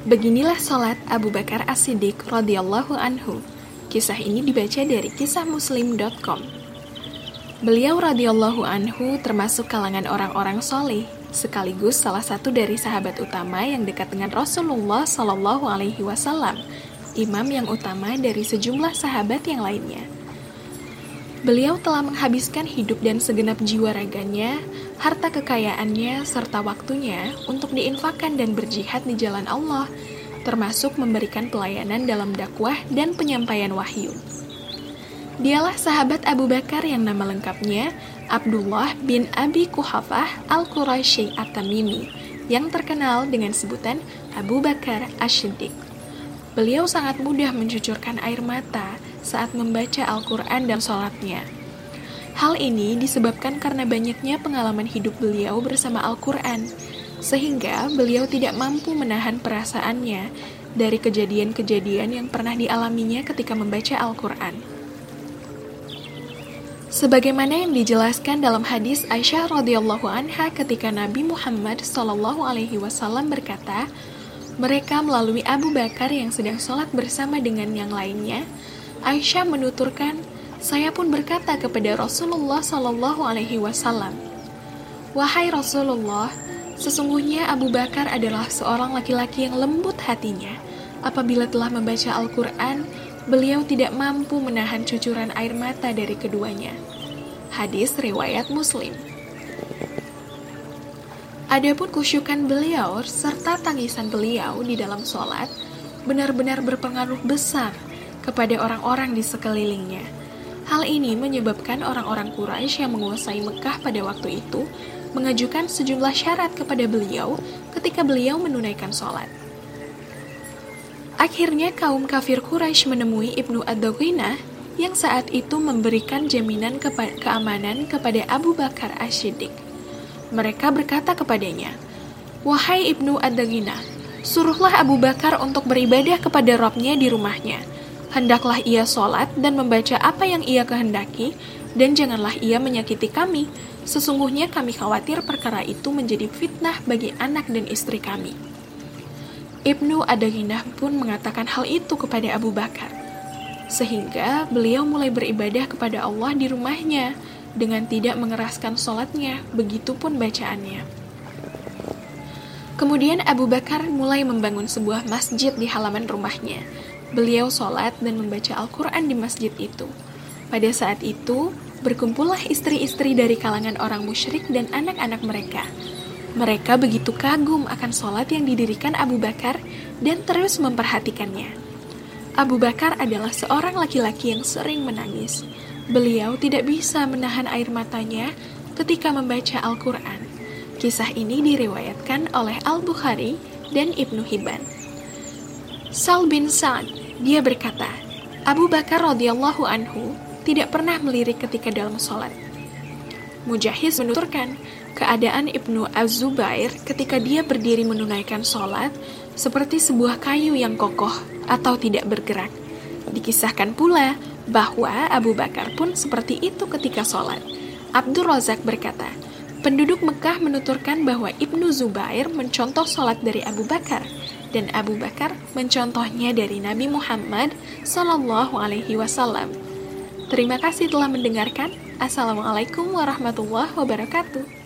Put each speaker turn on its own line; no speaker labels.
Beginilah salat Abu Bakar As-Siddiq radhiyallahu anhu. Kisah ini dibaca dari kisahmuslim.com. Beliau radhiyallahu anhu termasuk kalangan orang-orang soleh, sekaligus salah satu dari sahabat utama yang dekat dengan Rasulullah Shallallahu Alaihi Wasallam, imam yang utama dari sejumlah sahabat yang lainnya. Beliau telah menghabiskan hidup dan segenap jiwa raganya, harta kekayaannya, serta waktunya untuk diinfakkan dan berjihad di jalan Allah, termasuk memberikan pelayanan dalam dakwah dan penyampaian wahyu. Dialah sahabat Abu Bakar yang nama lengkapnya Abdullah bin Abi Kuhafah Al-Quraisy At-Tamimi, yang terkenal dengan sebutan Abu Bakar Ash-Shiddiq. Beliau sangat mudah mencucurkan air mata saat membaca Al-Quran dan sholatnya. Hal ini disebabkan karena banyaknya pengalaman hidup beliau bersama Al-Quran, sehingga beliau tidak mampu menahan perasaannya dari kejadian-kejadian yang pernah dialaminya ketika membaca Al-Quran. Sebagaimana yang dijelaskan dalam hadis Aisyah radhiyallahu anha ketika Nabi Muhammad shallallahu alaihi wasallam berkata, mereka melalui Abu Bakar yang sedang sholat bersama dengan yang lainnya, Aisyah menuturkan, saya pun berkata kepada Rasulullah Shallallahu Alaihi Wasallam, wahai Rasulullah, sesungguhnya Abu Bakar adalah seorang laki-laki yang lembut hatinya. Apabila telah membaca Al-Quran, beliau tidak mampu menahan cucuran air mata dari keduanya. Hadis riwayat Muslim. Adapun kusyukan beliau serta tangisan beliau di dalam sholat benar-benar berpengaruh besar kepada orang-orang di sekelilingnya. Hal ini menyebabkan orang-orang Quraisy yang menguasai Mekah pada waktu itu mengajukan sejumlah syarat kepada beliau ketika beliau menunaikan sholat. Akhirnya kaum kafir Quraisy menemui Ibnu ad yang saat itu memberikan jaminan keamanan kepada Abu Bakar Ash-Shiddiq. Mereka berkata kepadanya, Wahai Ibnu ad suruhlah Abu Bakar untuk beribadah kepada Robnya di rumahnya hendaklah ia sholat dan membaca apa yang ia kehendaki, dan janganlah ia menyakiti kami. Sesungguhnya kami khawatir perkara itu menjadi fitnah bagi anak dan istri kami. Ibnu Adaginah pun mengatakan hal itu kepada Abu Bakar. Sehingga beliau mulai beribadah kepada Allah di rumahnya dengan tidak mengeraskan sholatnya, begitupun bacaannya. Kemudian Abu Bakar mulai membangun sebuah masjid di halaman rumahnya Beliau sholat dan membaca Al-Quran di masjid itu. Pada saat itu, berkumpullah istri-istri dari kalangan orang musyrik dan anak-anak mereka. Mereka begitu kagum akan sholat yang didirikan Abu Bakar dan terus memperhatikannya. Abu Bakar adalah seorang laki-laki yang sering menangis. Beliau tidak bisa menahan air matanya ketika membaca Al-Quran. Kisah ini diriwayatkan oleh Al-Bukhari dan Ibnu Hibban. Sal bin Sa'ad, dia berkata, Abu Bakar radhiyallahu anhu tidak pernah melirik ketika dalam sholat. Mujahid menuturkan, keadaan Ibnu Az-Zubair ketika dia berdiri menunaikan sholat seperti sebuah kayu yang kokoh atau tidak bergerak. Dikisahkan pula bahwa Abu Bakar pun seperti itu ketika sholat. Abdul Razak berkata, penduduk Mekah menuturkan bahwa Ibnu Zubair mencontoh sholat dari Abu Bakar dan Abu Bakar mencontohnya dari Nabi Muhammad Sallallahu Alaihi Wasallam. Terima kasih telah mendengarkan. Assalamualaikum warahmatullahi wabarakatuh.